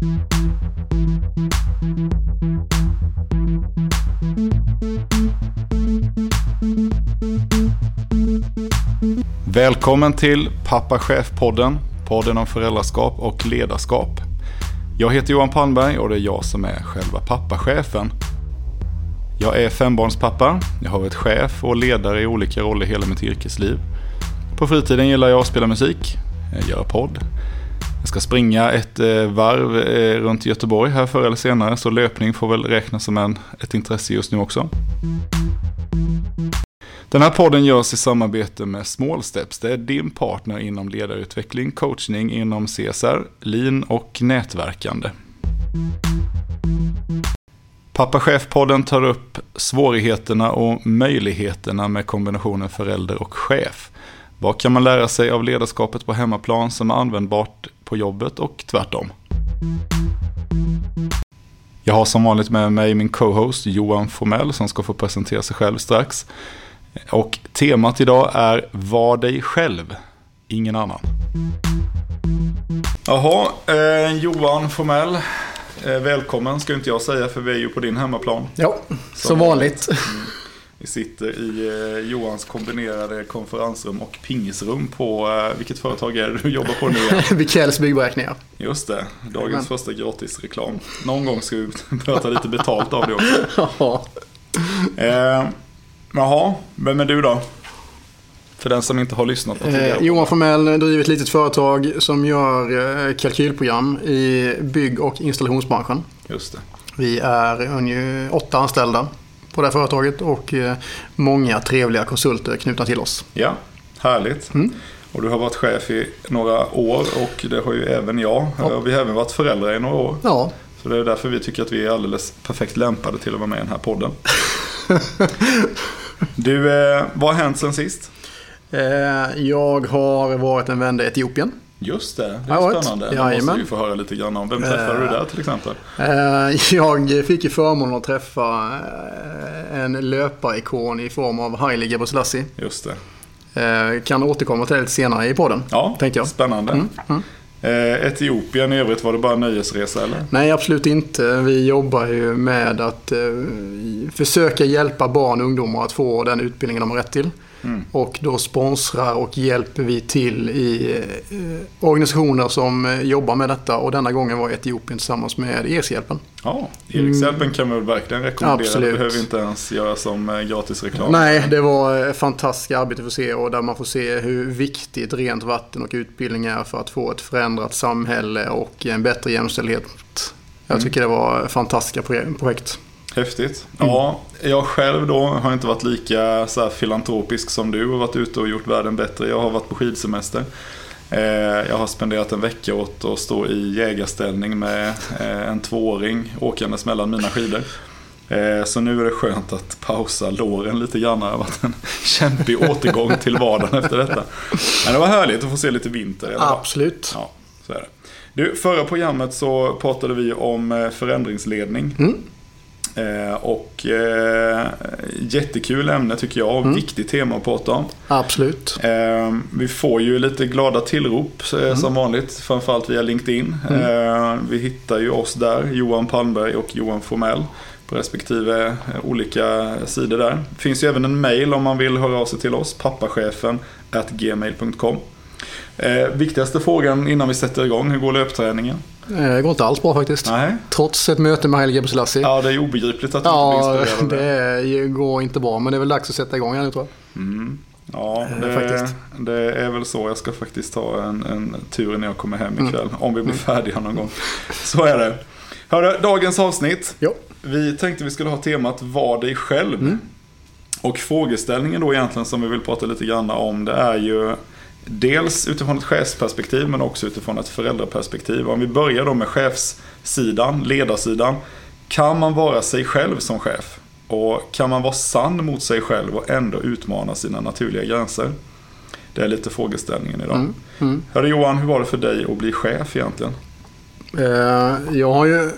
Välkommen till Pappa Chef-podden, podden om föräldraskap och ledarskap. Jag heter Johan Palmberg och det är jag som är själva pappachefen. Jag är fembarnspappa, jag har varit chef och ledare i olika roller hela mitt yrkesliv. På fritiden gillar jag att spela musik, eh, göra podd. Jag ska springa ett eh, varv eh, runt Göteborg här förr eller senare, så löpning får väl räknas som en, ett intresse just nu också. Den här podden görs i samarbete med Smallsteps. Det är din partner inom ledarutveckling, coachning inom CSR, lean och nätverkande. Pappa Chef-podden tar upp svårigheterna och möjligheterna med kombinationen förälder och chef. Vad kan man lära sig av ledarskapet på hemmaplan som är användbart på jobbet och tvärtom? Jag har som vanligt med mig min co-host Johan Formell som ska få presentera sig själv strax. Och temat idag är Var dig själv, ingen annan. Jaha, eh, Johan Formell. Eh, välkommen ska inte jag säga för vi är ju på din hemmaplan. Ja, som, som vanligt. Mm. Vi sitter i eh, Johans kombinerade konferensrum och pingisrum på, eh, vilket företag är det du jobbar på nu? Vikells byggberäkningar. Just det, dagens Amen. första gratisreklam. Någon gång ska vi börja ta lite betalt av det också. eh, Jaha, vem är du då? För den som inte har lyssnat på tidigare. Eh, Johan Formell driver ett litet företag som gör eh, kalkylprogram i bygg och installationsbranschen. Just det. Vi är ungefär åtta anställda på det här företaget och eh, många trevliga konsulter knutna till oss. Ja, härligt. Mm. Och du har varit chef i några år och det har ju även jag. Ja. Vi har även varit föräldrar i några år. Ja. Så det är därför vi tycker att vi är alldeles perfekt lämpade till att vara med i den här podden. Du, eh, vad har hänt sen sist? Eh, jag har varit en vända i Etiopien. Just det, det är spännande. Det måste vi få höra lite grann om. Vem träffade du där till exempel? Eh, jag fick ju förmånen att träffa en löparikon i form av Haile Gebrselassie. Just det. Kan återkomma till det lite senare i podden. Ja, jag. spännande. Mm, mm. Eh, Etiopien i övrigt, var det bara nöjesresa eller? Nej, absolut inte. Vi jobbar ju med att eh, försöka hjälpa barn och ungdomar att få den utbildningen de har rätt till. Mm. Och då sponsrar och hjälper vi till i eh, organisationer som eh, jobbar med detta. Och denna gången var Etiopien tillsammans med Erikshjälpen. Ja, Erikshjälpen kan man väl verkligen rekommendera. Absolut. Det behöver inte ens göra som eh, gratis reklam. Nej, det var ett fantastiskt arbete för se och där man får se hur viktigt rent vatten och utbildning är för att få ett förändrat samhälle och en bättre jämställdhet. Jag mm. tycker det var fantastiska projekt. Häftigt. Mm. Ja, jag själv då har inte varit lika så filantropisk som du och varit ute och gjort världen bättre. Jag har varit på skidsemester. Eh, jag har spenderat en vecka åt att stå i jägarställning med eh, en tvååring åkandes mellan mina skidor. Eh, så nu är det skönt att pausa låren lite grann. Det har varit en kämpig återgång till vardagen efter detta. Men det var härligt att få se lite vinter. Absolut. Ja, så är det. Du, förra programmet så pratade vi om förändringsledning. Mm. Eh, och eh, jättekul ämne tycker jag mm. viktigt tema att prata om. Absolut. Eh, vi får ju lite glada tillrop eh, mm. som vanligt, framförallt via LinkedIn. Mm. Eh, vi hittar ju oss där, Johan Palmberg och Johan Formell på respektive olika sidor där. Det finns ju även en mail om man vill höra av sig till oss, pappachefen gmail.com. Viktigaste frågan innan vi sätter igång, hur går löpträningen? Eh, det går inte alls bra faktiskt. Nej. Trots ett möte med Haile Gebrselassie. Ja, det är obegripligt att du ja, inte blir inspirerad. det går inte bra. Men det är väl dags att sätta igång här nu tror jag. Mm. Ja, eh, det, faktiskt. det är väl så. Jag ska faktiskt ta en, en tur när jag kommer hem ikväll. Mm. Om vi blir mm. färdiga någon gång. Så är det. Hörru, dagens avsnitt. Jo. Vi tänkte vi skulle ha temat Var dig själv. Mm. Och frågeställningen då egentligen som vi vill prata lite grann om det är ju Dels utifrån ett chefsperspektiv men också utifrån ett föräldraperspektiv. Om vi börjar då med chefssidan, ledarsidan. Kan man vara sig själv som chef? Och kan man vara sann mot sig själv och ändå utmana sina naturliga gränser? Det är lite frågeställningen idag. Mm, mm. Hörru Johan, hur var det för dig att bli chef egentligen? Eh, jag har ju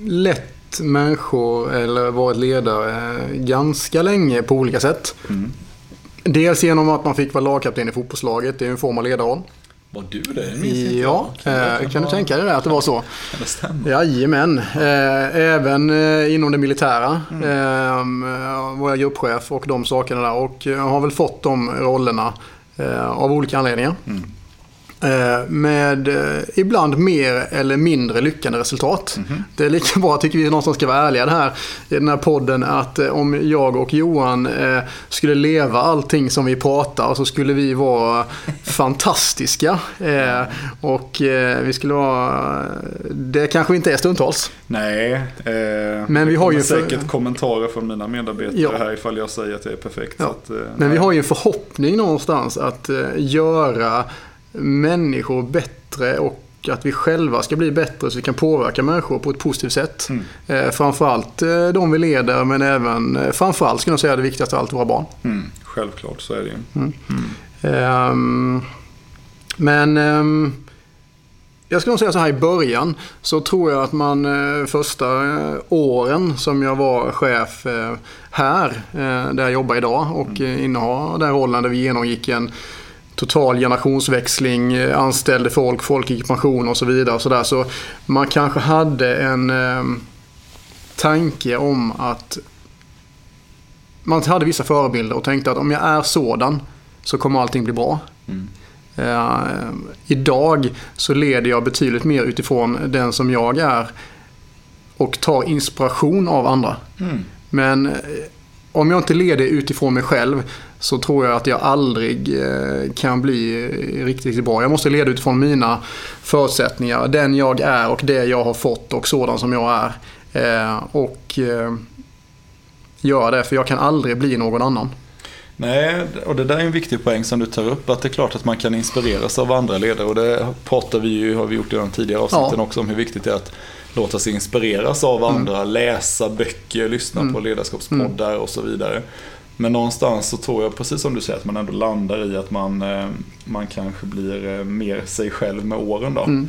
lett människor eller varit ledare ganska länge på olika sätt. Mm. Dels genom att man fick vara lagkapten i fotbollslaget, det är en form av ledarroll. Var du det? Ja, eh, kan du tänka dig det att det var så? Det stämmer. Jajamän. Eh, även eh, inom det militära mm. eh, var jag gruppchef och de sakerna där. Och jag har väl fått de rollerna av olika anledningar. Mm. Eh, med eh, ibland mer eller mindre lyckade resultat. Mm -hmm. Det är lika bra, tycker vi, någonstans ska vara ärliga det här i den här podden, att eh, om jag och Johan skulle leva allting som vi pratar så skulle vi vara fantastiska. Och vi skulle vara... Det kanske inte är stundtals. Nej, eh, men vi har ju för... säkert kommentarer från mina medarbetare ja. här ifall jag säger att det är perfekt. Ja. Att, men vi har ju en förhoppning någonstans att göra människor bättre och att vi själva ska bli bättre så vi kan påverka människor på ett positivt sätt. Mm. Eh, framförallt eh, de vi leder men även eh, framförallt skulle jag säga det viktigaste av allt våra barn. Mm. Självklart så är det ju. Mm. Um, men um, jag ska nog säga så här i början så tror jag att man eh, första åren som jag var chef eh, här eh, där jag jobbar idag och mm. innehar den rollen där vi genomgick en total generationsväxling, eh, anställde folk, folk gick i pension och så vidare. Så, där. så man kanske hade en eh, tanke om att man hade vissa förebilder och tänkte att om jag är sådan så kommer allting bli bra. Mm. Eh, idag så leder jag betydligt mer utifrån den som jag är och tar inspiration av andra. Mm. Men eh, om jag inte leder utifrån mig själv så tror jag att jag aldrig eh, kan bli riktigt, riktigt bra. Jag måste leda utifrån mina förutsättningar, den jag är och det jag har fått och sådan som jag är. Eh, och eh, göra det, för jag kan aldrig bli någon annan. Nej, och det där är en viktig poäng som du tar upp. Att det är klart att man kan inspireras av andra ledare. Och det pratar vi ju, har vi gjort i de tidigare avsnitten ja. också om hur viktigt det är att låta sig inspireras av mm. andra. Mm. Läsa böcker, lyssna mm. på ledarskapspoddar och så vidare. Men någonstans så tror jag, precis som du säger, att man ändå landar i att man, eh, man kanske blir eh, mer sig själv med åren då. Mm.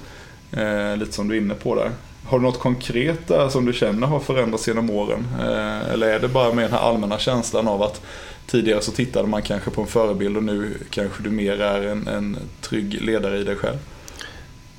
Eh, lite som du är inne på där. Har du något konkret där som du känner har förändrats genom åren? Eh, eller är det bara med den här allmänna känslan av att tidigare så tittade man kanske på en förebild och nu kanske du mer är en, en trygg ledare i dig själv?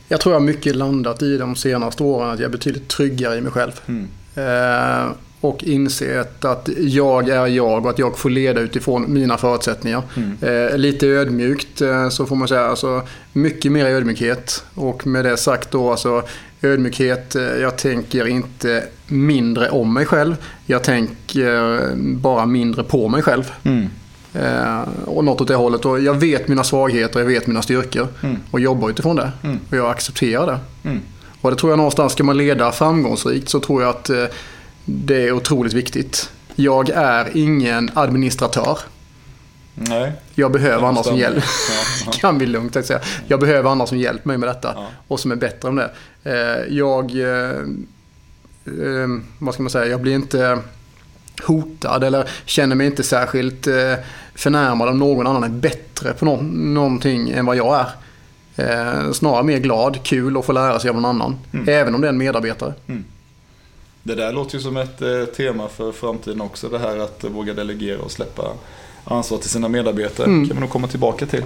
Jag tror jag mycket landat i de senaste åren att jag är betydligt tryggare i mig själv. Mm. Eh, och insett att jag är jag och att jag får leda utifrån mina förutsättningar. Mm. Eh, lite ödmjukt eh, så får man säga. Alltså, mycket mer ödmjukhet. Och med det sagt då alltså ödmjukhet. Eh, jag tänker inte mindre om mig själv. Jag tänker bara mindre på mig själv. Mm. Eh, och något åt det hållet. Och jag vet mina svagheter, jag vet mina styrkor. Mm. Och jobbar utifrån det. Mm. Och jag accepterar det. Mm. Och det tror jag någonstans, ska man leda framgångsrikt så tror jag att eh, det är otroligt viktigt. Jag är ingen administratör. Nej. Jag behöver andra som hjälper. Ja, kan vi lugnt säga. Jag behöver andra som hjälper mig med detta. Ja. Och som är bättre än det. Eh, jag... Eh, eh, vad ska man säga? Jag blir inte hotad eller känner mig inte särskilt förnärmad om någon annan är bättre på någonting än vad jag är. Snarare mer glad, kul att få lära sig av någon annan. Mm. Även om det är en medarbetare. Mm. Det där låter ju som ett eh, tema för framtiden också. Det här att våga delegera och släppa ansvar till sina medarbetare. Mm. kan vi nog komma tillbaka till.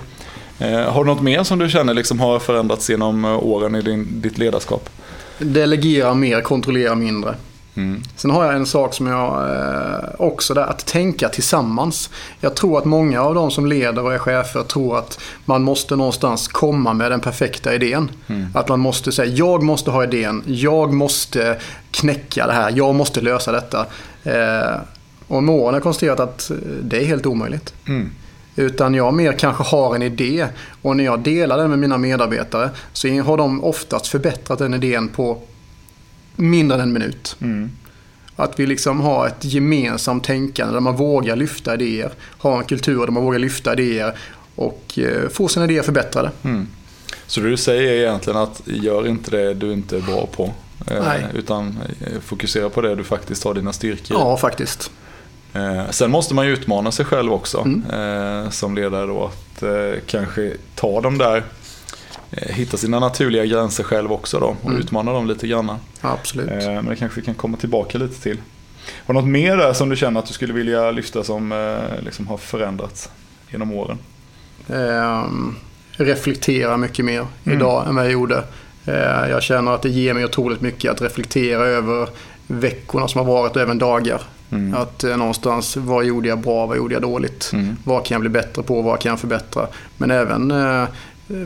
Eh, har du något mer som du känner liksom har förändrats genom eh, åren i din, ditt ledarskap? Delegera mer, kontrollera mindre. Mm. Sen har jag en sak som jag eh, också där, att tänka tillsammans. Jag tror att många av de som leder och är chefer tror att man måste någonstans komma med den perfekta idén. Mm. Att man måste säga, jag måste ha idén, jag måste knäcka det här, jag måste lösa detta. Eh, och med åren har jag konstaterat att det är helt omöjligt. Mm. Utan jag mer kanske har en idé och när jag delar den med mina medarbetare så har de oftast förbättrat den idén på mindre än en minut. Mm. Att vi liksom har ett gemensamt tänkande där man vågar lyfta idéer. Ha en kultur där man vågar lyfta idéer och eh, få sina idéer förbättrade. Mm. Så det du säger är egentligen att gör inte det du inte är bra på. Eh, Nej. Utan eh, fokusera på det du faktiskt har dina styrkor Ja, faktiskt. Sen måste man ju utmana sig själv också mm. som ledare då. Att kanske ta de där hitta sina naturliga gränser själv också då och mm. utmana dem lite grann. Absolut. Eh, men det kanske vi kan komma tillbaka lite till. Har du något mer där som du känner att du skulle vilja lyfta som eh, liksom har förändrats genom åren? Um, reflekterar mycket mer mm. idag än vad jag gjorde. Eh, jag känner att det ger mig otroligt mycket att reflektera över veckorna som har varit och även dagar. Mm. Att eh, någonstans, vad gjorde jag bra, vad gjorde jag dåligt? Mm. Vad kan jag bli bättre på, vad kan jag förbättra? Men även eh,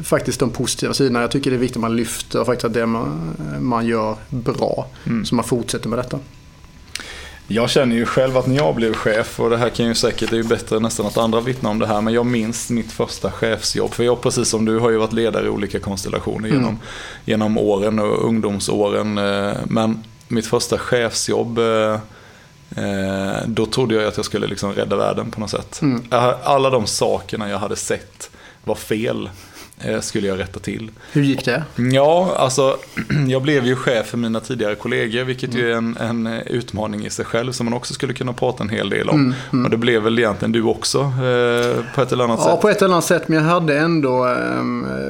faktiskt de positiva sidorna. Jag tycker det är viktigt att man lyfter faktiskt det man, man gör bra. Mm. Så man fortsätter med detta. Jag känner ju själv att när jag blev chef, och det här kan ju säkert, det är ju bättre nästan att andra vittnar om det här, men jag minns mitt första chefsjobb. För jag, precis som du, har ju varit ledare i olika konstellationer genom, mm. genom åren och ungdomsåren. Eh, men mitt första chefsjobb, eh, eh, då trodde jag att jag skulle liksom rädda världen på något sätt. Mm. Alla de sakerna jag hade sett var fel Eh, skulle jag rätta till. Hur gick det? Ja, alltså jag blev ju chef för mina tidigare kollegor, vilket mm. ju är en, en, utmaning i sig själv som man också skulle kunna prata en hel del om. Mm, mm. Och det blev väl egentligen du också eh, på ett eller annat ja, sätt? Ja, på ett eller annat sätt, men jag hade ändå, eh,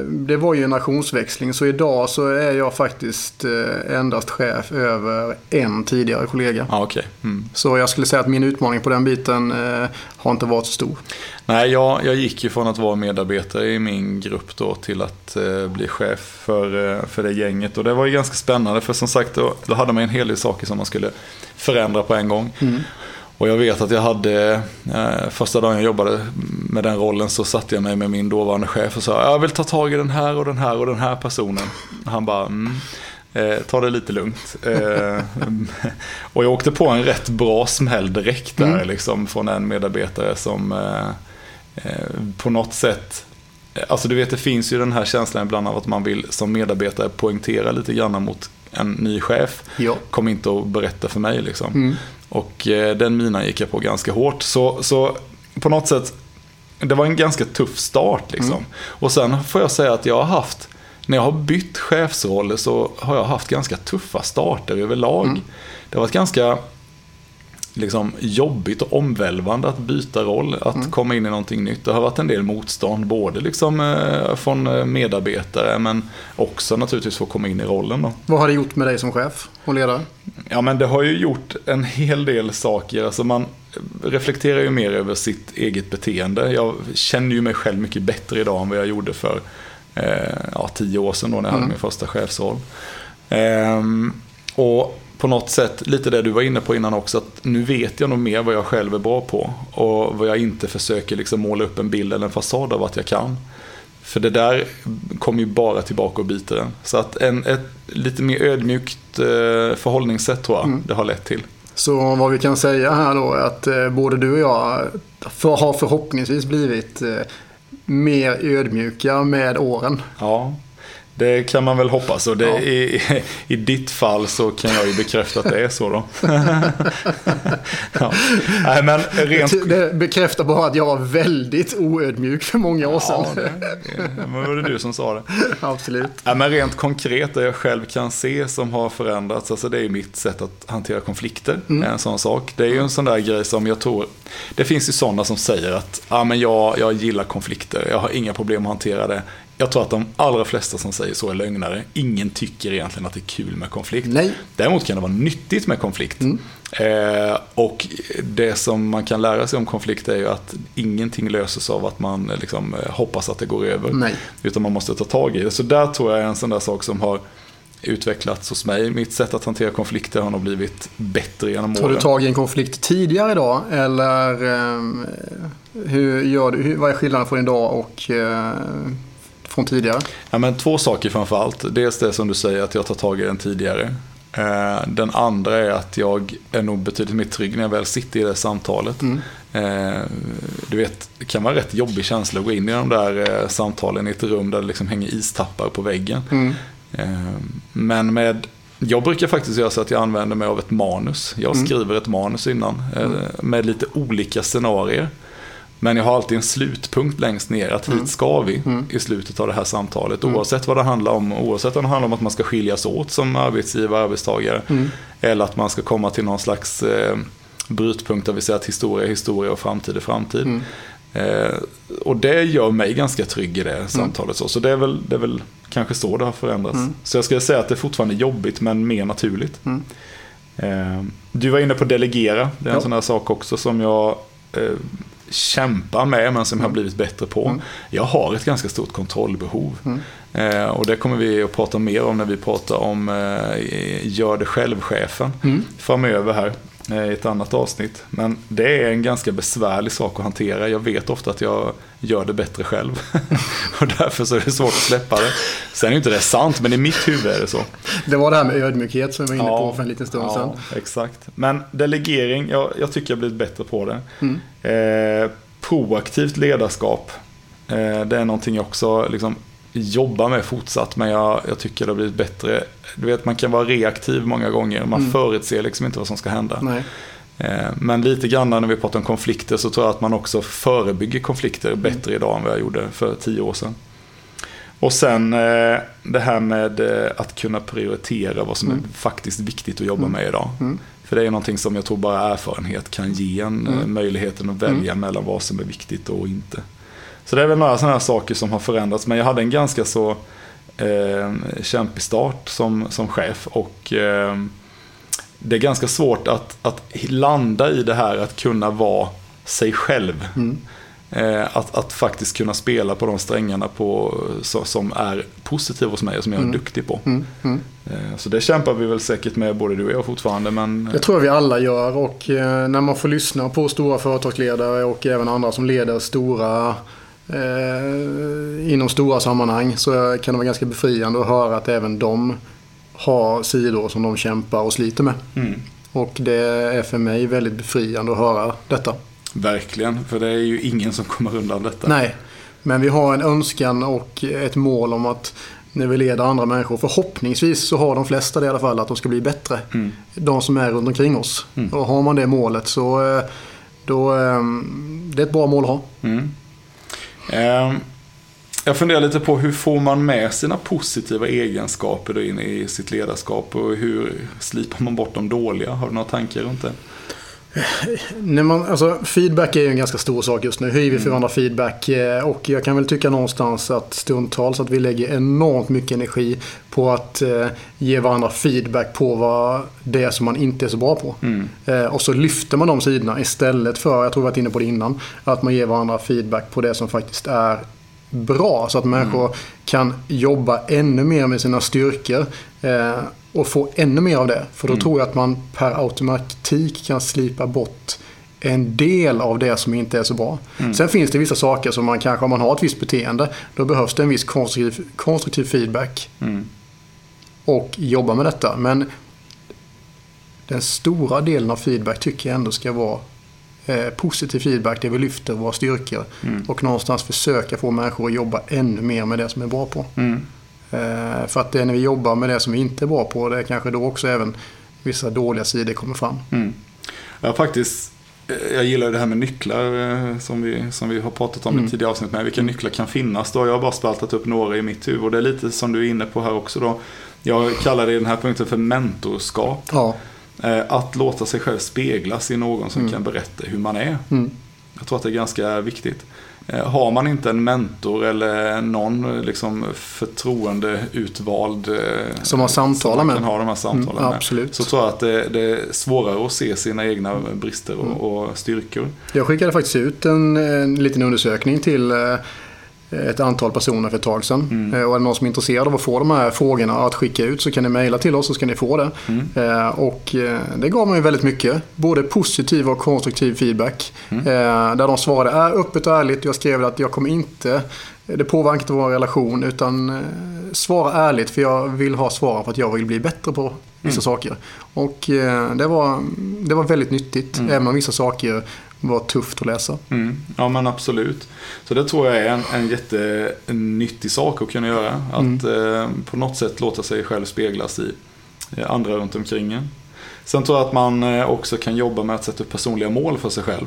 det var ju generationsväxling, så idag så är jag faktiskt eh, endast chef över en tidigare kollega. Ah, okay. Mm. Så jag skulle säga att min utmaning på den biten eh, har inte varit så stor. Nej, jag, jag gick ju från att vara medarbetare i min grupp då till att eh, bli chef för, eh, för det gänget. Och det var ju ganska spännande för som sagt då, då hade man en hel del saker som man skulle förändra på en gång. Mm. Och jag vet att jag hade, eh, första dagen jag jobbade med den rollen så satte jag mig med min dåvarande chef och sa jag vill ta tag i den här och den här och den här personen. Han bara, mm, eh, ta det lite lugnt. Eh, och jag åkte på en rätt bra smäll direkt där mm. liksom, från en medarbetare som eh på något sätt Alltså du vet det finns ju den här känslan ibland av att man vill som medarbetare poängtera lite grann mot en ny chef. Ja. Kom inte och berätta för mig liksom. Mm. Och eh, den minan gick jag på ganska hårt. Så, så på något sätt, det var en ganska tuff start liksom. Mm. Och sen får jag säga att jag har haft, när jag har bytt chefsroller så har jag haft ganska tuffa starter överlag. Mm. Det har varit ganska liksom jobbigt och omvälvande att byta roll, att mm. komma in i någonting nytt. Det har varit en del motstånd, både liksom, eh, från eh, medarbetare men också naturligtvis för att komma in i rollen. Då. Vad har det gjort med dig som chef och ledare? Ja men det har ju gjort en hel del saker. Alltså man reflekterar ju mer över sitt eget beteende. Jag känner ju mig själv mycket bättre idag än vad jag gjorde för eh, ja, tio år sedan då när jag mm. hade min första chefsroll. Eh, och på något sätt, lite det du var inne på innan också, att nu vet jag nog mer vad jag själv är bra på. Och vad jag inte försöker liksom måla upp en bild eller en fasad av att jag kan. För det där kommer ju bara tillbaka och biter en. Så att en, ett lite mer ödmjukt eh, förhållningssätt tror jag mm. det har lett till. Så vad vi kan säga här då är att eh, både du och jag för, har förhoppningsvis blivit eh, mer ödmjuka med åren. Ja, det kan man väl hoppas och ja. i, i ditt fall så kan jag ju bekräfta att det är så då. ja. Nej, men rent... Det bekräftar bara att jag var väldigt oödmjuk för många år sedan. Ja, det, det var det du som sa det. Absolut. Nej, men rent konkret det jag själv kan se som har förändrats, alltså det är mitt sätt att hantera konflikter. Mm. En sån sak. Det är ju en sån där grej som jag tror, det finns ju sådana som säger att ah, men jag, jag gillar konflikter, jag har inga problem att hantera det. Jag tror att de allra flesta som säger så är lögnare. Ingen tycker egentligen att det är kul med konflikt. Nej. Däremot kan det vara nyttigt med konflikt. Mm. Eh, och det som man kan lära sig om konflikt är ju att ingenting löses av att man liksom, eh, hoppas att det går över. Nej. Utan man måste ta tag i det. Så där tror jag är en sån där sak som har utvecklats hos mig. Mitt sätt att hantera konflikter har nog blivit bättre genom åren. Tar du tag i en konflikt tidigare då? Eller eh, hur gör du, vad är skillnaden från idag och eh, från tidigare? Ja, men två saker framför allt. Dels det som du säger att jag tar tag i den tidigare. Eh, den andra är att jag är nog betydligt mer trygg när jag väl sitter i det samtalet. Mm. Eh, du vet, det kan vara rätt jobbig känsla att gå in i de där eh, samtalen i ett rum där det liksom hänger istappar på väggen. Mm. Men med jag brukar faktiskt göra så att jag använder mig av ett manus. Jag mm. skriver ett manus innan mm. med lite olika scenarier. Men jag har alltid en slutpunkt längst ner, att hit mm. ska vi mm. i slutet av det här samtalet. Mm. Oavsett vad det handlar om. Oavsett om det handlar om att man ska skiljas åt som arbetsgivare och arbetstagare. Mm. Eller att man ska komma till någon slags eh, brytpunkt där vi säger att historia är historia och framtid är framtid. Mm. Eh, och det gör mig ganska trygg i det mm. samtalet. Så, så det, är väl, det är väl kanske så det har förändrats. Så jag skulle säga att det är fortfarande jobbigt men mer naturligt. Eh, du var inne på delegera, det är en ja. sån här sak också som jag kämpar med men som jag har blivit bättre på. Mm. Jag har ett ganska stort kontrollbehov. Mm. Eh, och det kommer vi att prata mer om när vi pratar om eh, gör det själv-chefen Mm. framöver här i ett annat avsnitt. Men det är en ganska besvärlig sak att hantera. Jag vet ofta att jag gör det bättre själv. och därför så är det svårt att släppa det. Sen är inte det sant, men i mitt huvud är det så. Det var det här med ödmjukhet som vi var inne på Ja, för en liten stund ja, sedan. Exakt. Men delegering, jag, jag tycker jag blivit bättre på det. Mm. Eh, proaktivt ledarskap, eh, det är någonting jag också liksom, jobbar med fortsatt, men jag, jag tycker det har blivit bättre. Du vet, man kan vara reaktiv många gånger, man Mm. förutser liksom inte vad som ska hända. Nej. Eh, Men lite grann när vi pratar om konflikter så tror jag att man också förebygger konflikter Mm. bättre idag än vad jag gjorde för tio år sedan. Och sen eh, det här med eh, att kunna prioritera vad som Mm. är faktiskt viktigt att jobba Mm. med idag. Mm. För det är någonting som jag tror bara erfarenhet kan ge en Mm. möjligheten att välja mellan vad som är viktigt och inte. Så det är väl några sådana här saker som har förändrats. Men jag hade en ganska så eh, kämpig start som, som chef. Och eh, det är ganska svårt att, att landa i det här att kunna vara sig själv. Mm. Eh, att, att faktiskt kunna spela på de strängarna på, så, som är positiva hos mig och som jag är Mm. duktig på. Mm. Mm. Eh, så det kämpar vi väl säkert med både du och jag fortfarande. Men, Det tror jag vi alla gör och eh, när man får lyssna på stora företagsledare och även andra som leder stora eh, inom stora sammanhang så kan det vara ganska befriande att höra att även de har sidor som de kämpar och sliter med. mm, Och det är för mig väldigt befriande att höra detta. verkligen, för det är ju ingen som kommer undan detta. Nej, men vi har en önskan och ett mål om att när vi leder andra människor, förhoppningsvis så har de flesta det i alla fall, att de ska bli bättre. Mm. De som är runt omkring oss. Mm. Och har man det målet så eh, då, eh, det är ett bra mål att ha. Mm. Ehm, jag funderar lite på hur får man med sina positiva egenskaper då in i sitt ledarskap och hur slipar man bort de dåliga? Har du några tankar runt det? När man, alltså, feedback är ju en ganska stor sak just nu. Hur ger vi Mm. för varandra feedback? Eh, Och jag kan väl tycka någonstans att stundtals att vi lägger enormt mycket energi på att eh, ge varandra feedback på vad det är som man inte är så bra på. Mm. Eh, och så lyfter man de sidorna istället för, jag tror vi varit inne på det innan, att man ger varandra feedback på det som faktiskt är bra. Så att människor kan jobba ännu mer med sina styrkor eh, och få ännu mer av det. För då Mm. tror jag att man per automatik kan slipa bort en del av det som inte är så bra. Mm. Sen finns det vissa saker som man kanske, om man har ett visst beteende, då behövs det en viss konstruktiv, konstruktiv feedback Mm. och jobba med detta. Men den stora delen av feedback tycker jag ändå ska vara eh, positiv feedback där vi lyfter våra styrkor Mm. och någonstans försöka få människor att jobba ännu mer med det som är bra på. Mm. Eh, för att det är när vi jobbar med det som vi inte är bra på, det är kanske då också även vissa dåliga sidor kommer fram. Mm. Jag faktiskt, eh, jag gillar det här med nycklar eh, som vi, som vi har pratat om Mm. i tidigare avsnitt med. Vilka nycklar kan finnas då? Jag har bara spaltat upp några i mitt huvud och det är lite som du är inne på här också då. Jag kallar det i den här punkten för mentorskap. Ja. Att låta sig själv speglas i någon som Mm. kan berätta hur man är. Mm. Jag tror att det är ganska viktigt. Eh, Har man inte en mentor eller någon eh, liksom förtroende utvald eh, Som som man med. kan ha de här samtalen Mm, med. Så tror jag att det, det är svårare att se sina egna brister och, Mm. och styrkor. Jag skickade faktiskt ut en, en liten undersökning till ett antal personer för ett tag sedan. Mm. Eh, Och är det någon som är intresserad av att få de här frågorna att skicka ut så kan ni mejla till oss så ska ni få det. Mm. Eh, Och eh, det gav mig väldigt mycket. Både positiv och konstruktiv feedback. Mm. Eh, Där de svarade är öppet och ärligt. Jag skrev att jag kommer inte, det påverkar inte vår relation utan eh, svara ärligt för jag vill ha svaren för att jag vill bli bättre på vissa Mm. saker. Och eh, det var, det var väldigt nyttigt. Mm. Även om vissa saker var tufft att läsa. Mm. Ja men absolut. Så det tror jag är en, en jättenyttig sak att kunna göra. Att Mm. eh, på något sätt låta sig själv speglas i eh, andra runt omkring en. Sen tror jag att man eh, också kan jobba med att sätta upp personliga mål för sig själv.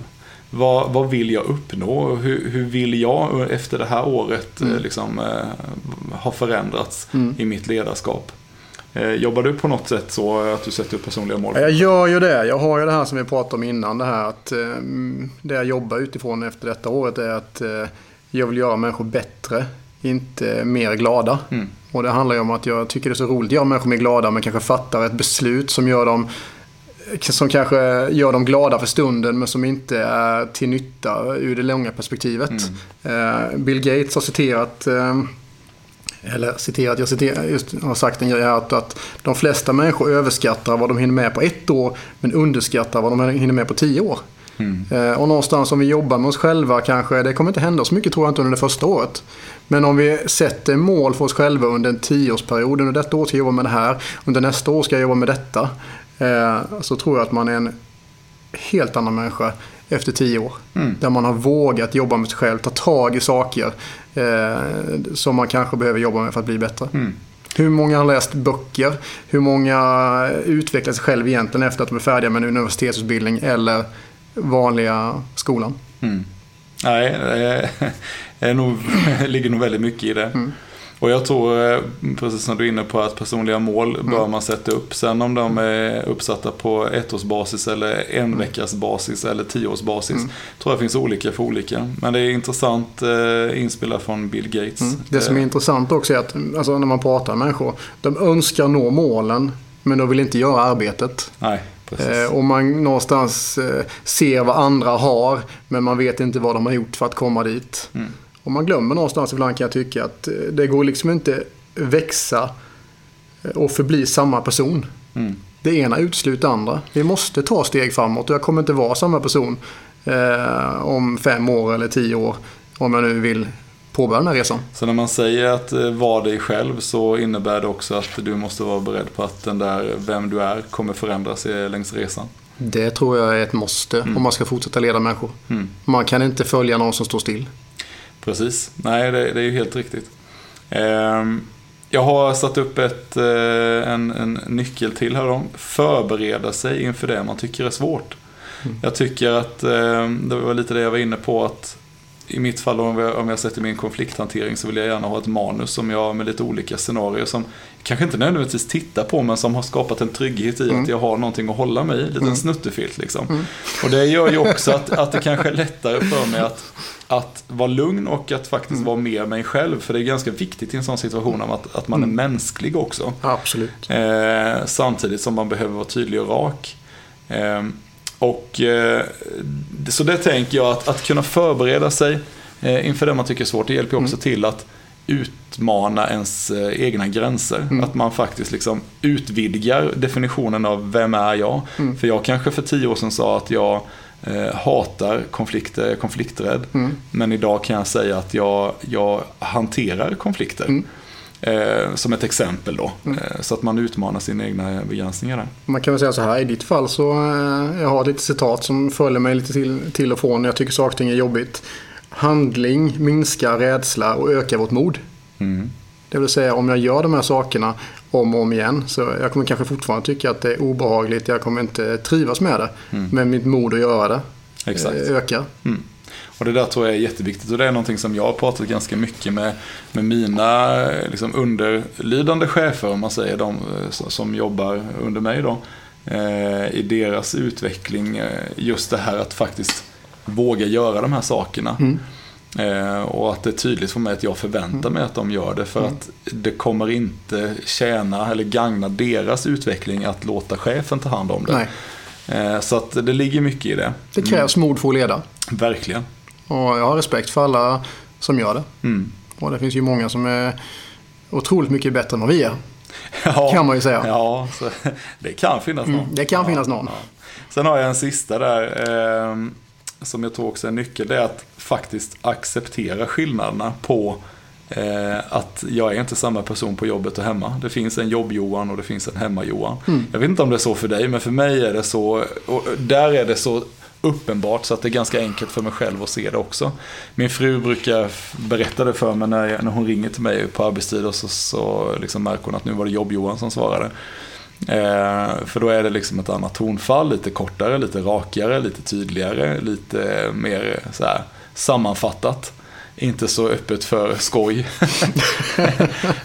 Vad, vad vill jag uppnå? Hur, hur vill jag efter det här året eh, Mm. liksom, eh, ha förändrats Mm. i mitt ledarskap? Eh, jobbar du på något sätt så att du sätter upp personliga mål? Ja, Jag gör ju det. Jag har ju det här som vi pratade om innan. Det här att eh, det jag jobbar utifrån efter detta året är att eh, jag vill göra människor bättre, inte mer glada. Mm. Och det handlar ju om att jag tycker det är så roligt att göra människor mer glada men kanske fattar ett beslut som gör dem som kanske gör dem glada för stunden men som inte är till nytta ur det långa perspektivet. Mm. Bill Gates har citerat eller citerat, jag citerar, just, har sagt en grej här att, att de flesta människor överskattar vad de hinner med på ett år men underskattar vad de hinner med på tio år. Mm. Eh, och någonstans om vi jobbar med oss själva kanske, det kommer inte hända så mycket tror jag inte under det första året. Men om vi sätter mål för oss själva under en tioårsperiod, under detta år ska jag jobba med det här, under nästa år ska jag jobba med detta. Eh, så tror jag att man är en helt annan människa efter tio år. Mm. Där man har vågat jobba med sig själv, ta tag i saker eh, som man kanske behöver jobba med för att bli bättre. Mm. Hur många har läst böcker? Hur många utvecklar sig själv egentligen efter att de är färdiga med en universitetsutbildning eller vanliga skolan? Mm. Nej, det nog, ligger nog väldigt mycket i det. Mm. Och jag tror, eh, precis som du är inne på, att personliga mål mm. bör man sätta upp. Sen om de är uppsatta på ettårsbasis eller en mm. veckas basis eller tioårsbasis. Mm. tror jag finns olika för olika. Men det är intressant eh, inspelad från Bill Gates. Mm. Det som är eh. intressant också är att alltså, när man pratar med människor, de önskar nå målen men de vill inte göra arbetet. Nej. Eh, och man någonstans ser vad andra har men man vet inte vad de har gjort för att komma dit. Mm. Och man glömmer någonstans ibland kan jag tycka att eh, det går liksom inte växa eh, och förbli samma person. Mm. Det ena utesluter det andra. Vi måste ta steg framåt och jag kommer inte vara samma person eh, om fem år eller tio år. Om jag nu vill påbörja den här resan. Så när man säger att eh, vara dig själv så innebär det också att du måste vara beredd på att den där vem du är kommer förändras längs resan? Det tror jag är ett måste mm. om man ska fortsätta leda människor. Mm. Man kan inte följa någon som står still. Precis, nej det, det är ju helt riktigt. Ehm, jag har satt upp ett, eh, en, en nyckel till här då. Förbereda sig inför det man tycker är svårt. Mm. Jag tycker att, ehm, det var lite det jag var inne på, att i mitt fall om jag, om jag sätter min konflikthantering så vill jag gärna ha ett manus som jag med lite olika scenarier som kanske inte nödvändigtvis tittar på men som har skapat en trygghet i mm. att jag har någonting att hålla mig i, en liten mm. snuttefilt liksom. Mm. Och det gör ju också att, att det kanske är lättare för mig att, att vara lugn och att faktiskt mm. vara med mig själv. För det är ganska viktigt i en sån situation att, att man är mm. mänsklig också. Absolut. Eh, samtidigt som man behöver vara tydlig och rak. Eh, och, eh, så det tänker jag att, att kunna förbereda sig eh, inför det man tycker är svårt, det hjälper också mm. till att utmana ens eh, egna gränser. Mm. Att man faktiskt liksom utvidgar definitionen av vem är jag? Mm. För jag kanske för tio år sedan sa att jag eh, hatar konflikter, konflikträdd. Mm. Men idag kan jag säga att jag, jag hanterar konflikter. Eh, som ett exempel då. Mm. Eh, så att man utmanar sina egna begränsningar där. Man kan väl säga så här, i ditt fall så eh, jag har lite citat som följer mig lite till, till och från när jag tycker saker och ting är jobbigt. Handling minskar rädsla och ökar vårt mod. Mm. Det vill säga om jag gör de här sakerna om och om igen så jag kommer kanske fortfarande tycka att det är obehagligt. Jag kommer inte trivas med det. Mm. Men mitt mod att göra det Exakt. Eh, ökar. Mm. Och det där tror jag är jätteviktigt och det är någonting som jag har pratat ganska mycket med, med mina liksom, underlydande chefer, om man säger de eh, som jobbar under mig då. Eh, I deras utveckling, eh, just det här att faktiskt våga göra de här sakerna. Mm. Eh, och att det är tydligt för mig att jag förväntar mig att de gör det. För mm. att det kommer inte tjäna eller gagna deras utveckling att låta chefen ta hand om det. Eh, så att det ligger mycket i det. Det krävs mm. mod för att leda. Verkligen. Och jag har respekt för alla som gör det. Mm. Och det finns ju många som är otroligt mycket bättre än vad vi är. Ja, kan man ju säga. Ja, det kan finnas någon. Mm, det kan ja, finnas någon. Ja. Sen har jag en sista där. Eh, som jag tror också är en nyckel. Det är att faktiskt acceptera skillnaderna på eh, att jag är inte samma person på jobbet och hemma. Det finns en jobb-Johan och det finns en hemma-Johan. Mm. Jag vet inte om det är så för dig, men för mig är det så. Där är det så uppenbart så att det är ganska enkelt för mig själv att se det också. Min fru brukar berätta det för mig när, när hon ringer till mig på arbetstid och så, så liksom märker hon att nu var det jobb-Johan som svarade. Eh, för då är det liksom ett annat tonfall, lite kortare, lite rakare, lite tydligare, lite mer så här, sammanfattat inte så öppet för skoj.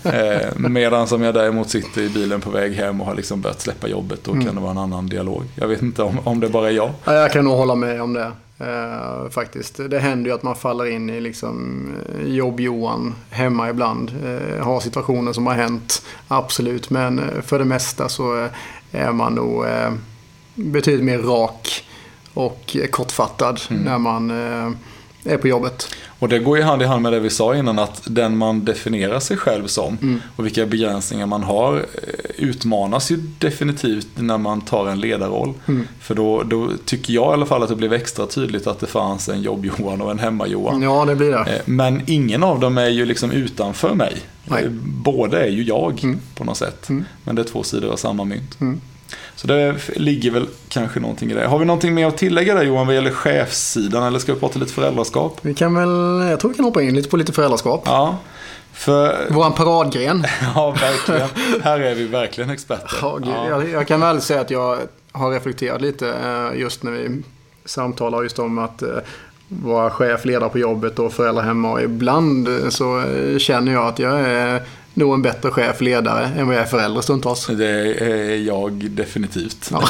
Eh, medan som jag däremot sitter i bilen på väg hem och har liksom börjat släppa jobbet, då mm. kan det vara en annan dialog. Jag vet inte om, om det bara är jag. Ja, jag kan nog hålla med om det. Uh, faktiskt. Det händer ju att man faller in i liksom uh, jobb-Johan hemma ibland. Uh, har situationer som har hänt, absolut. Men för det mesta så är man nog betydligt mer rak och kortfattad Mm. när man eh, är på jobbet. Och det går ju hand i hand med det vi sa innan att den man definierar sig själv som Mm. och vilka begränsningar man har eh, utmanas ju definitivt när man tar en ledarroll. Mm. För då, då tycker jag i alla fall att det blev extra tydligt att det fanns en jobb-Johan och en hemma-Johan. Ja, det blir det. Eh, Men ingen av dem är ju liksom utanför mig. Nej. Eh, Båda är ju jag Mm. på något sätt. Mm. Men det är två sidor av samma mynt. Så det ligger väl kanske någonting i det. Har vi någonting mer att tillägga där Johan vad gäller chefssidan eller ska vi prata lite föräldraskap? Vi kan väl, jag tror vi kan hoppa in lite på lite föräldraskap. Ja, för Våran paradgren. Ja, verkligen. Här är vi verkligen experter. Ja, Ja. Jag, jag kan väl säga att jag har reflekterat lite eh, just när vi samtalar just om att eh, vara chef, ledare på jobbet och föräldrar hemma. Och ibland eh, så känner jag att jag är nog en bättre chef, ledare än vad jag är förälder stundtals. Det är jag definitivt. Ja.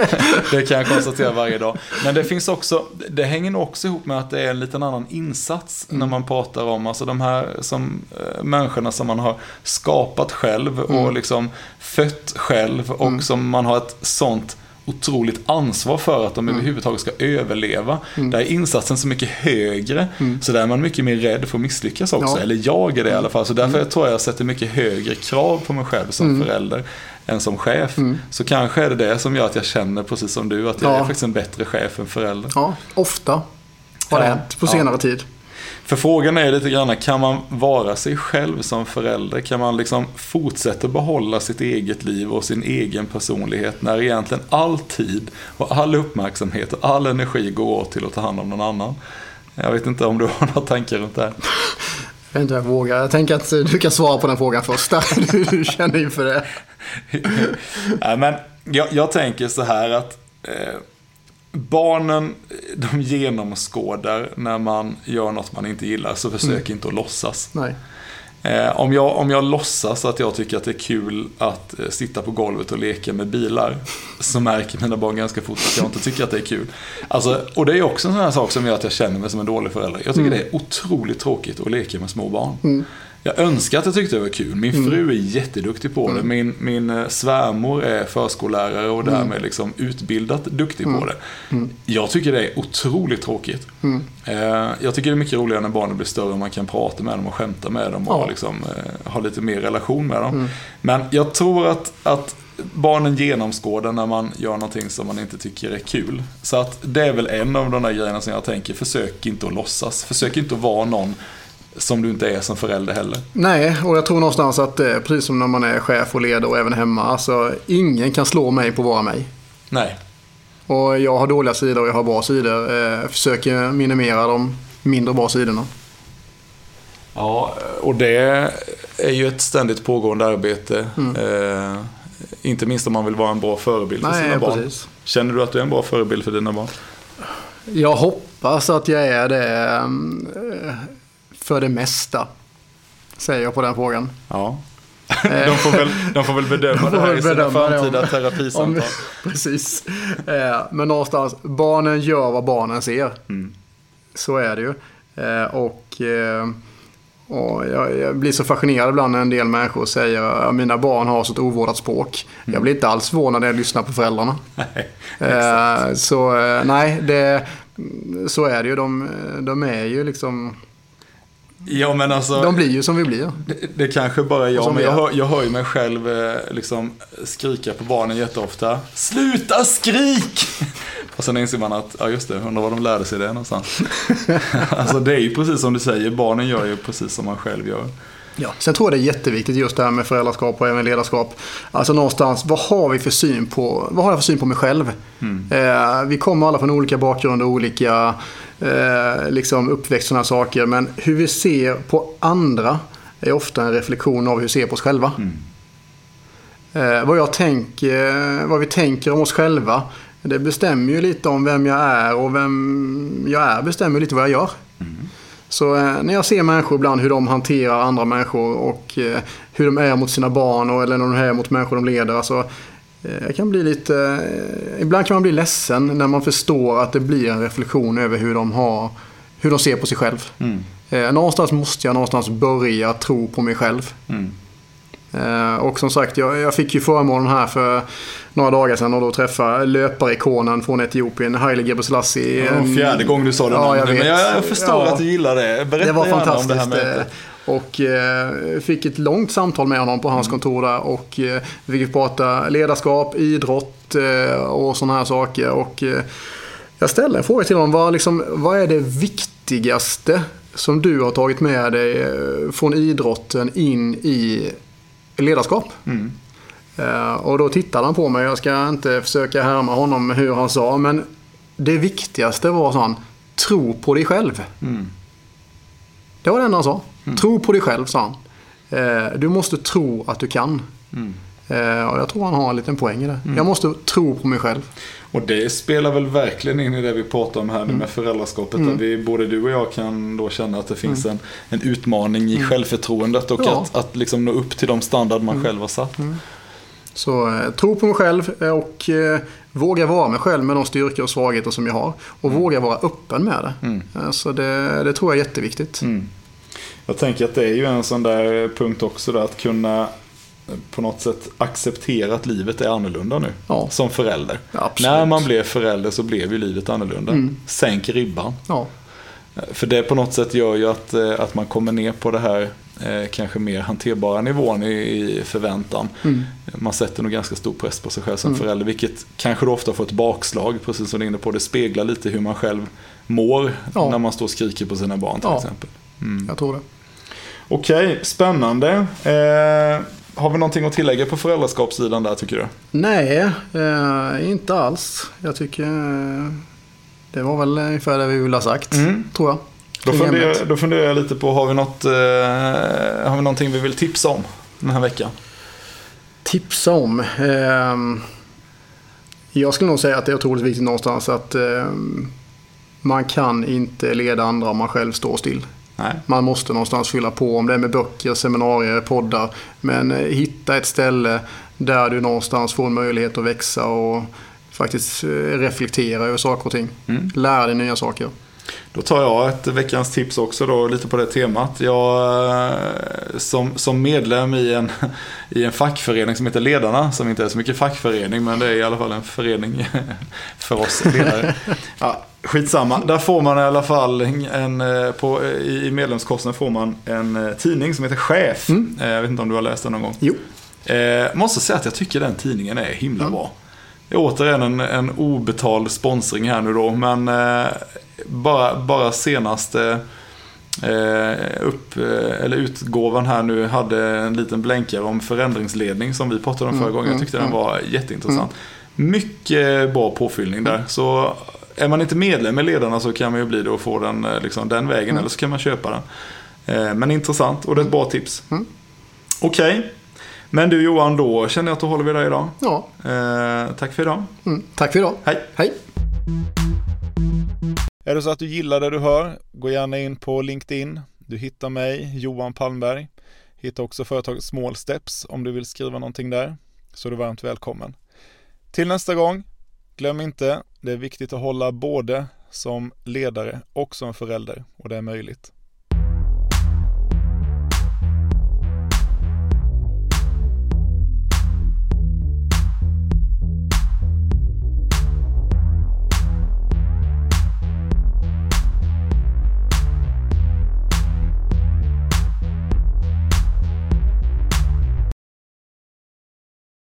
det kan jag konstatera varje dag. Men det finns också, det hänger nog också ihop med att det är en liten annan insats Mm. när man pratar om, alltså de här som, eh, människorna som man har skapat själv och Mm. liksom fött själv och som man har ett sånt otroligt ansvar för att de överhuvudtaget ska överleva. Där är insatsen så mycket högre. Så där är man mycket mer rädd för att misslyckas också. Ja. Eller jag är det i alla fall. Så därför tror jag jag sätter mycket högre krav på mig själv som förälder än som chef. Så kanske är det det som gör att jag känner precis som du att jag Ja. är faktiskt en bättre chef än förälder. Ja, ofta har det Ja. hänt på senare tid. För frågan är lite grann, kan man vara sig själv som förälder? Kan man liksom fortsätta behålla sitt eget liv och sin egen personlighet när egentligen all tid och all uppmärksamhet och all energi går åt till att ta hand om någon annan? Jag vet inte om du har några tankar runt det här. Jag vet inte om jag vågar. Jag tänker att du kan svara på den frågan först. Du, du känner inför det. Nej, men jag, jag tänker så här att eh, barnen de genomskådar när man gör något man inte gillar så försök inte att låtsas. Nej. Eh, om, jag, om jag låtsas att jag tycker att det är kul att eh, sitta på golvet och leka med bilar så märker mina barn ganska fort att jag inte tycker att det är kul. Alltså, och det är också en sån här sak som gör att jag känner mig som en dålig förälder. Jag tycker det är otroligt tråkigt att leka med små barn. Jag önskar att jag tyckte det var kul. Min fru är jätteduktig på det. Min, min eh, svärmor är förskollärare och därmed liksom utbildat duktig på det. Jag tycker det är otroligt tråkigt. Eh, Jag tycker det är mycket roligare när barnen blir större och man kan prata med dem och skämta med dem och Ja. liksom, eh, ha lite mer relation med dem. Men jag tror att, att barnen genomskådar när man gör någonting som man inte tycker är kul. Så att det är väl en av de där grejerna som jag tänker, försök inte att låtsas. Försök inte att vara någon som du inte är som förälder heller. Nej, och jag tror någonstans att eh, precis som när man är chef och ledare och även hemma. Alltså, ingen kan slå mig på att vara mig. Nej. Och jag har dåliga sidor och jag har bra sidor. Eh, Jag försöker minimera de mindre bra sidorna. Ja, och det är ju ett ständigt pågående arbete. Eh, inte minst om man vill vara en bra förebild för Nej, sina barn. precis. Känner du att du är en bra förebild för dina barn? Jag hoppas att jag är det eh, för det mesta. Säger jag på den frågan. Ja. de, får väl, de får väl bedöma De får det här i sina om- framtida Om, terapisamtal. precis. Eh, Men någonstans, barnen gör vad barnen ser. Mm. Så är det ju. Eh, Och, eh, och jag, jag blir så fascinerad ibland när en del människor säger att mina barn har så ett ovårdat språk. Jag blir inte alls förvånad när jag lyssnar på föräldrarna. Nej, Eh, Så eh, nej, det, så är det ju. De, de är ju liksom... Ja men alltså, De blir ju som vi blir. det, det kanske bara är jag, men jag hör, jag hör ju mig själv eh, liksom skrika på barnen jätteofta. Sluta skrik! Och sen inser man att, ja just det, undrar var de lärde sig det någonstans. alltså det är ju precis som du säger, barnen gör ju precis som man själv gör. Ja. Sen tror jag det är jätteviktigt just det här med föräldraskap och även ledarskap. Alltså någonstans, vad har vi för syn på, vad har jag för syn på mig själv? Eh, vi kommer alla från olika bakgrunder olika eh, liksom uppväxt sådana saker. Men hur vi ser på andra är ofta en reflektion av hur vi ser på oss själva. Eh, vad, jag tänker, vad vi tänker om oss själva, det bestämmer ju lite om vem jag är och vem jag är bestämmer lite vad jag gör. Så eh, när jag ser människor ibland hur de hanterar andra människor och eh, hur de är mot sina barn och, eller när de är mot människor de leder. Alltså, eh, jag kan bli lite, eh, ibland kan man bli ledsen när man förstår att det blir en reflektion över hur de, har, hur de ser på sig själv. Mm. Eh, någonstans måste jag någonstans börja tro på mig själv. Mm. Eh, och som sagt, jag, jag, fick ju förmånen här för några dagar sedan och då träffa löparikonen från Etiopien, Haile Gebrselassie. Ja, fjärde gången du sa det ja, jag Men jag förstår ja, att du gillar det. Berätta det var gärna fantastiskt. om det här mötet. Och eh, fick ett långt samtal med honom på hans mm. kontor där och eh, vi fick prata ledarskap, idrott eh, och sådana här saker. Och, eh, jag ställde en fråga till honom. Vad, liksom, vad är det viktigaste som du har tagit med dig eh, från idrotten in i ledarskap? Mm. Uh, och då tittade han på mig. Jag ska inte försöka härma honom hur han sa. Men det viktigaste var sån, tro på dig själv. Mm. Det var det enda han sa. Mm. Tro på dig själv, sa han. Uh, du måste tro att du kan. Mm. Uh, och jag tror han har en liten poäng i det. Mm. Jag måste tro på mig själv. Och det spelar väl verkligen in i det vi pratar om här nu mm. med föräldraskapet. Mm. Där vi, både du och jag kan då känna att det finns mm. en, en utmaning i mm. självförtroendet och ja. att, att liksom nå upp till de standard man mm. själv har satt. Mm. Så eh, tro på mig själv och eh, våga vara mig själv med de styrkor och svagheter som jag har. Och våga vara öppen med det. Eh, så det, det tror jag är jätteviktigt. Jag tänker att det är ju en sån där punkt också där att kunna på något sätt acceptera att livet är annorlunda nu. Ja. Som förälder. Ja, När man blev förälder så blev ju livet annorlunda. Mm. Sänk ribban. Ja. För det på något sätt gör ju att, eh, att man kommer ner på det här eh, kanske mer hanterbara nivån i, i förväntan. Mm. Man sätter nog ganska stor press på sig själv som mm. förälder. Vilket kanske då ofta får ett bakslag, precis som du är inne på. Det speglar lite hur man själv mår när man står och skriker på sina barn till exempel. Mm. Jag tror det. Okej, spännande. Eh, har vi någonting att tillägga på föräldraskapssidan där tycker du? Nej, eh, inte alls. Jag tycker eh, det var väl ungefär det vi ville ha sagt, mm. tror jag. Då funderar, då funderar, jag lite på, har vi, något, eh, har vi någonting vi vill tipsa om den här veckan? Tipsa om? Eh, jag skulle nog säga att det är otroligt viktigt någonstans att eh, man kan inte leda andra om man själv står still. Nej. Man måste någonstans fylla på, om det är med böcker, seminarier, poddar. Men eh, hitta ett ställe där du någonstans får en möjlighet att växa och faktiskt eh, reflektera över saker och ting. Mm. Lära dig nya saker. Då tar jag ett veckans tips också då, lite på det temat. Jag eh, som, som medlem i en, i en fackförening som heter Ledarna, som inte är så mycket fackförening, men det är i alla fall en förening för oss ledare. Ja, skitsamma, där får man i alla fall en, eh, på, i medlemskostnad får man en eh, tidning som heter Chef. Mm. Jag vet inte om du har läst den någon gång? Jo. Eh, måste säga att jag tycker den tidningen är himla mm. bra. Det är återigen en, en obetald sponsring här nu då, men eh, bara, bara senaste eh, upp, eh, eller utgåvan här nu hade en liten blänkare om förändringsledning som vi pratade om förra mm, gången. Jag tyckte mm, den var jätteintressant. Mm. Mycket bra påfyllning där. Så är man inte medlem i ledarna så kan man ju bli det och få den eh, liksom, den vägen. Mm. Eller så kan man köpa den. Eh, men intressant och det är ett bra tips. Mm. Okej. Okay. Men du Johan, då känner jag att då håller vi där idag. Ja. Eh, tack för idag. Mm. Tack för idag. Hej. Hej. Är det så att du gillar det du hör, gå gärna in på LinkedIn. Du hittar mig, Johan Palmberg. Hitta också företaget Small Steps om du vill skriva någonting där. Så är du varmt välkommen. Till nästa gång, glöm inte, det är viktigt att hålla både som ledare och som förälder och det är möjligt.